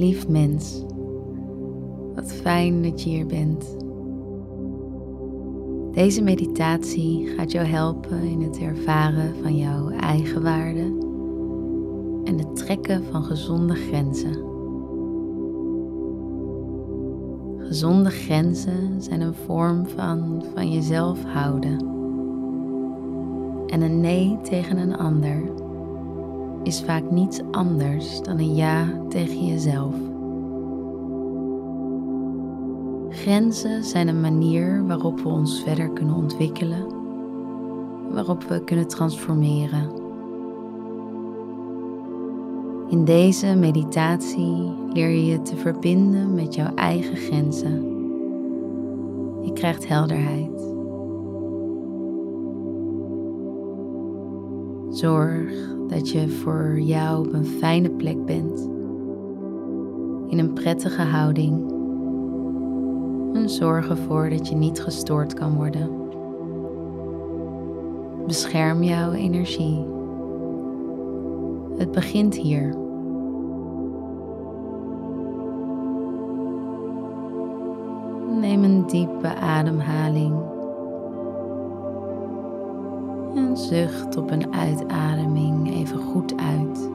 Lief mens, wat fijn dat je hier bent. Deze meditatie gaat jou helpen in het ervaren van jouw eigen waarde en het trekken van gezonde grenzen. Gezonde grenzen zijn een vorm van van jezelf houden. En een nee tegen een ander is vaak niets anders dan een ja tegen jezelf. Grenzen zijn een manier waarop we ons verder kunnen ontwikkelen, waarop we kunnen transformeren. In deze meditatie leer je je te verbinden met jouw eigen grenzen. Je krijgt helderheid. Zorg dat je voor jou op een fijne plek bent, in een prettige houding en zorg ervoor dat je niet gestoord kan worden. Bescherm jouw energie. Het begint hier. Neem een diepe ademhaling. En zucht op een uitademing even goed uit.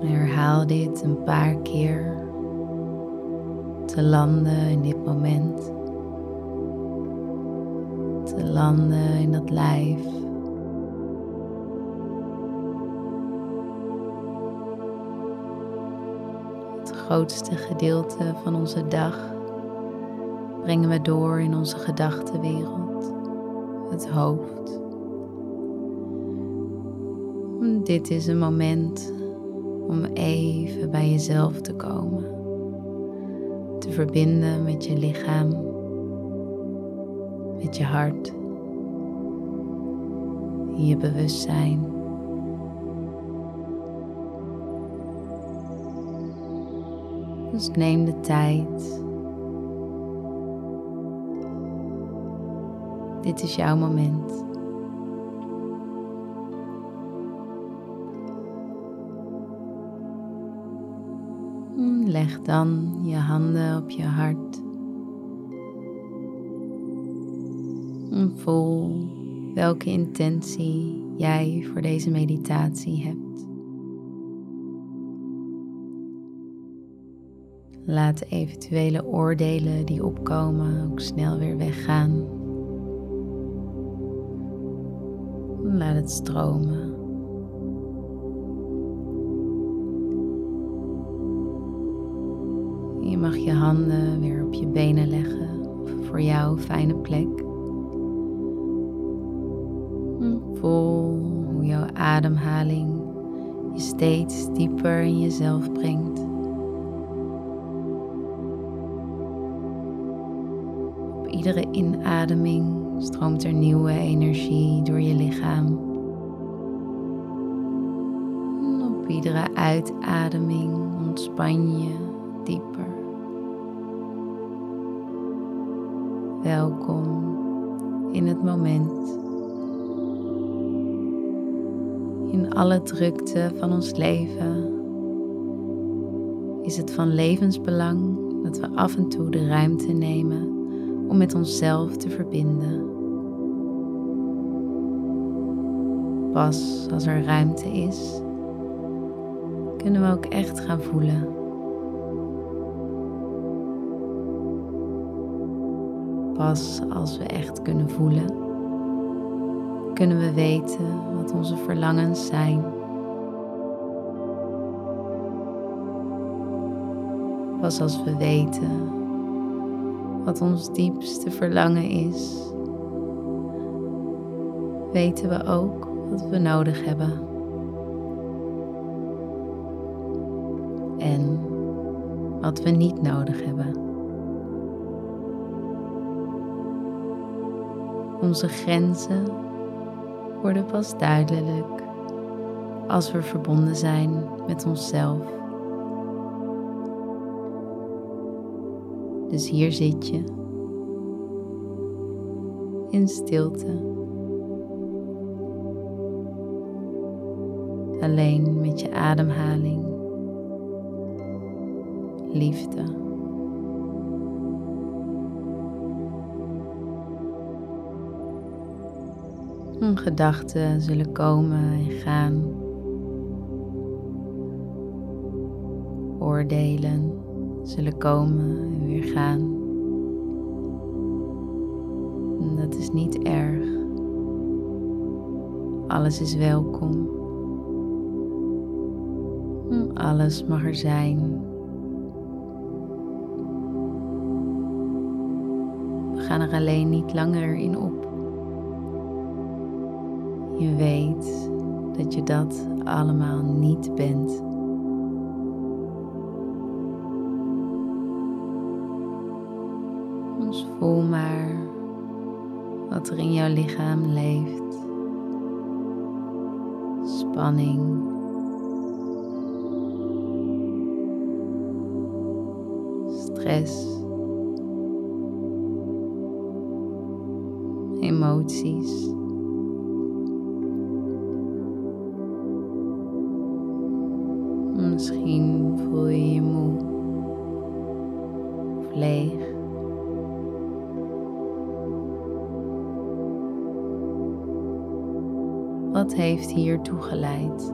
Herhaal dit een paar keer te landen in dit moment. Te landen in dat lijf. Het grootste gedeelte van onze dag brengen we door in onze gedachtenwereld, het hoofd. Dit is een moment om even bij jezelf te komen te verbinden met je lichaam, met je hart, je bewustzijn. Dus neem de tijd. Dit is jouw moment. Leg dan je handen op je hart. En voel welke intentie jij voor deze meditatie hebt. Laat eventuele oordelen die opkomen ook snel weer weggaan. Stromen. Je mag je handen weer op je benen leggen voor jou fijne plek. Voel hoe jouw ademhaling je steeds dieper in jezelf brengt. Op iedere inademing stroomt er nieuwe energie door je lichaam. Iedere uitademing ontspan je dieper. Welkom in het moment. In alle drukte van ons leven is het van levensbelang dat we af en toe de ruimte nemen om met onszelf te verbinden. Pas als er ruimte is, kunnen we ook echt gaan voelen. Pas als we echt kunnen voelen, kunnen we weten wat onze verlangens zijn. Pas als we weten wat ons diepste verlangen is, weten we ook wat we nodig hebben. Wat we niet nodig hebben. Onze grenzen worden pas duidelijk als we verbonden zijn met onszelf. Dus hier zit je in stilte. alleen met je ademhaling, liefde. Gedachten zullen komen en gaan. Oordelen zullen komen en weer gaan. dat is niet erg. Alles is welkom. Alles mag er zijn. Gaan er alleen niet langer in op. Je weet dat je dat allemaal niet bent. Dus voel maar wat er in jouw lichaam leeft. Spanning. Stress. Emoties. Misschien voel je je moe of leeg. Wat heeft hier toegeleid?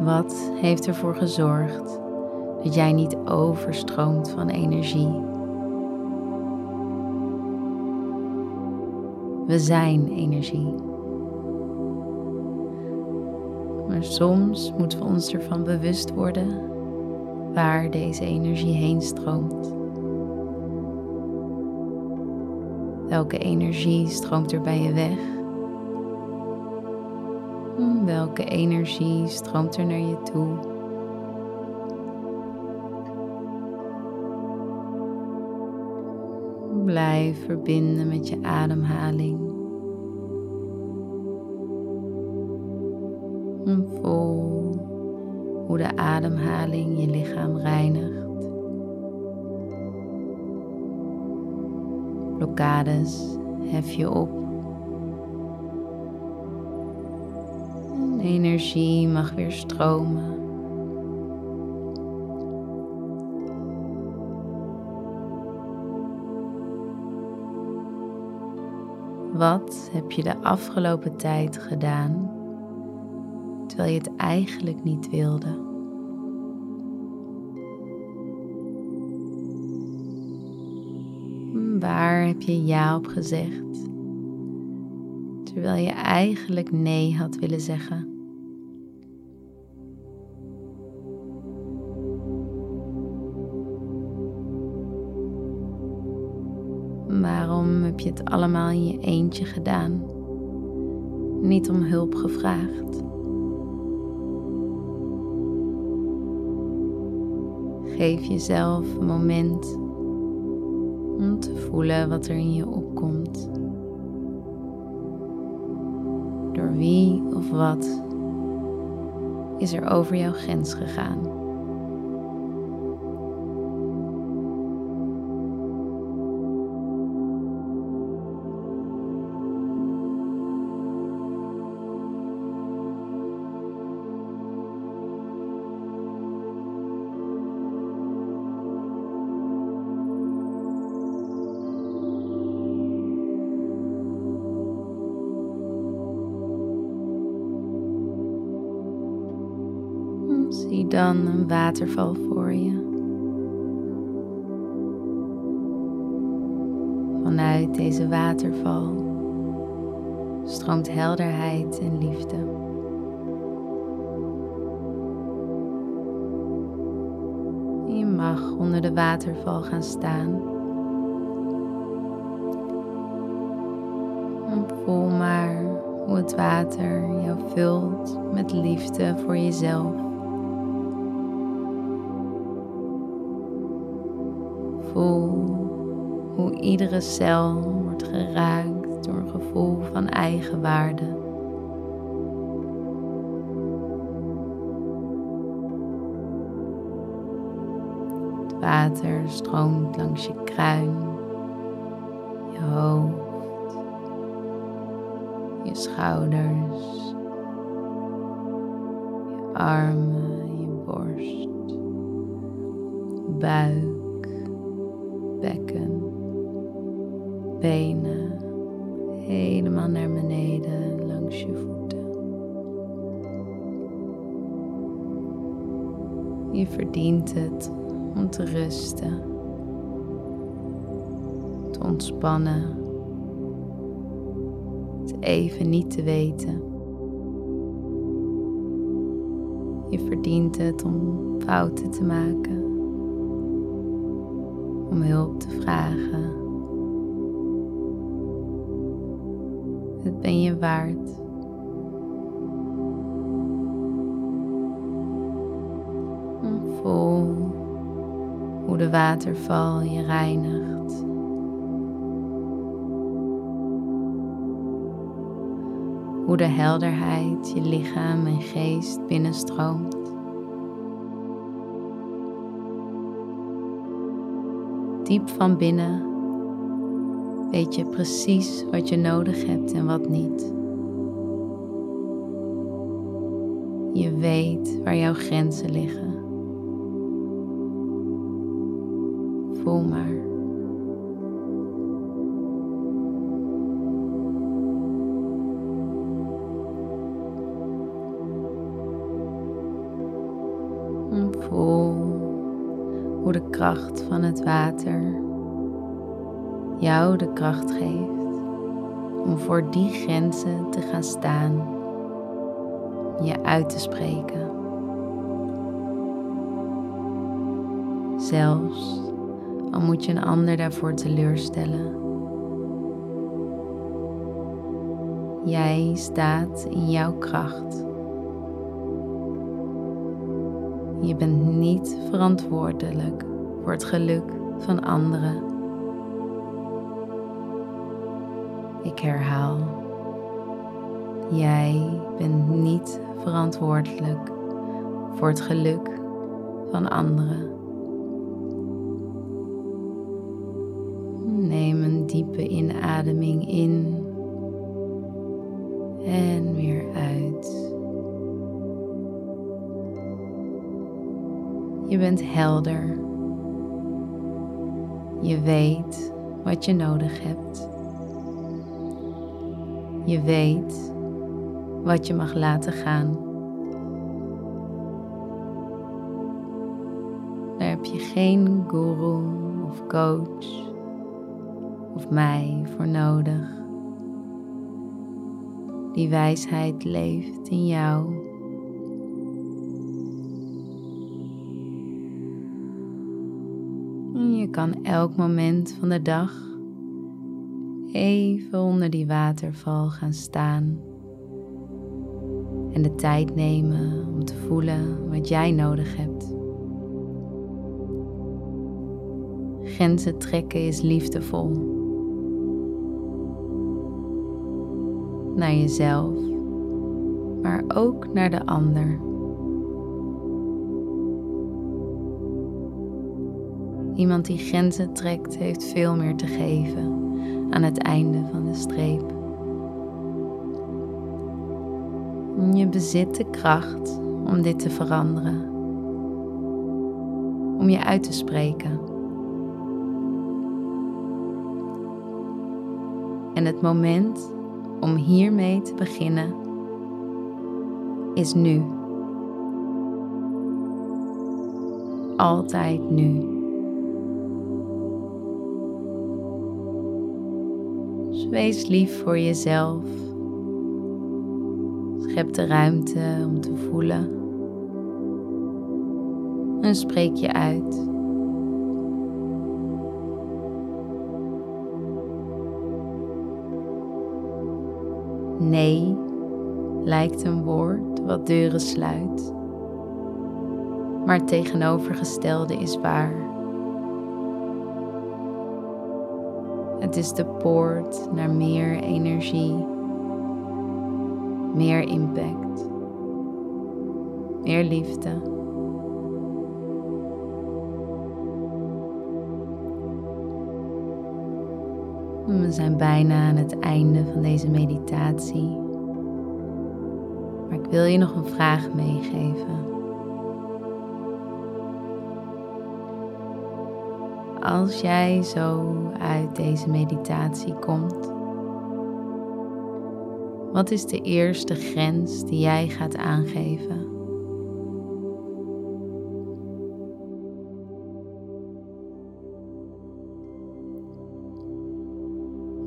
Wat heeft ervoor gezorgd dat jij niet overstroomt van energie? We zijn energie. Maar soms moeten we ons ervan bewust worden waar deze energie heen stroomt. Welke energie stroomt er bij je weg? Welke energie stroomt er naar je toe? Verbinden met je ademhaling. En voel hoe de ademhaling je lichaam reinigt. Blokkades hef je op. energie mag weer stromen. Wat heb je de afgelopen tijd gedaan terwijl je het eigenlijk niet wilde? Waar heb je ja op gezegd terwijl je eigenlijk nee had willen zeggen? Heb je het allemaal in je eentje gedaan? Niet om hulp gevraagd. Geef jezelf een moment om te voelen wat er in je opkomt. Door wie of wat is er over jouw grens gegaan? Zie dan een waterval voor je. Vanuit deze waterval stroomt helderheid en liefde. Je mag onder de waterval gaan staan. En voel maar hoe het water jou vult met liefde voor jezelf. Hoe iedere cel wordt geraakt door een gevoel van eigenwaarde. Het water stroomt langs je kruin, je hoofd, je schouders, je armen, je borst, buik, bekken, benen, helemaal naar beneden langs je voeten. Je verdient het om te rusten, te ontspannen, het even niet te weten. Je verdient het om fouten te maken, om hulp te vragen. Het ben je waard. Voel hoe de waterval je reinigt. Hoe de helderheid je lichaam en geest binnenstroomt. Diep van binnen weet je precies wat je nodig hebt en wat niet. Je weet waar jouw grenzen liggen. Voel maar. De kracht van het water jou de kracht geeft om voor die grenzen te gaan staan, je uit te spreken. Zelfs al moet je een ander daarvoor teleurstellen. Jij staat in jouw kracht. Je bent niet verantwoordelijk voor het geluk van anderen. Ik herhaal. Jij bent niet verantwoordelijk voor het geluk van anderen. Neem een diepe inademing in Je bent helder. Je weet wat je nodig hebt. Je weet wat je mag laten gaan. Daar heb je geen guru of coach of mij voor nodig. Die wijsheid leeft in jou. Kan elk moment van de dag even onder die waterval gaan staan en de tijd nemen om te voelen wat jij nodig hebt. Grenzen trekken is liefdevol. Naar jezelf, maar ook naar de ander. Iemand die grenzen trekt, heeft veel meer te geven aan het einde van de streep. Je bezit de kracht om dit te veranderen, om je uit te spreken. En het moment om hiermee te beginnen is nu. Altijd nu. Wees lief voor jezelf. Schep de ruimte om te voelen. En spreek je uit. Nee lijkt een woord wat deuren sluit, maar het tegenovergestelde is waar. Het is de poort naar meer energie, meer impact, meer liefde. We zijn bijna aan het einde van deze meditatie. Maar ik wil je nog een vraag meegeven. Als jij zo uit deze meditatie komt, wat is de eerste grens die jij gaat aangeven?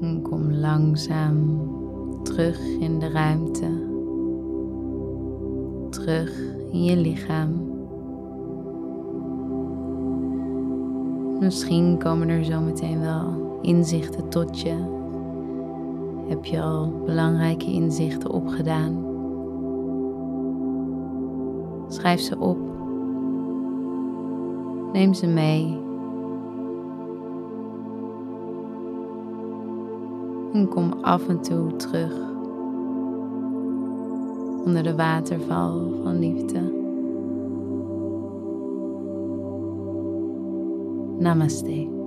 En kom langzaam terug in de ruimte, terug in je lichaam. Misschien komen er zo meteen wel inzichten tot je. Heb je al belangrijke inzichten opgedaan? Schrijf ze op. Neem ze mee. En kom af en toe terug onder de waterval van liefde. Namaste.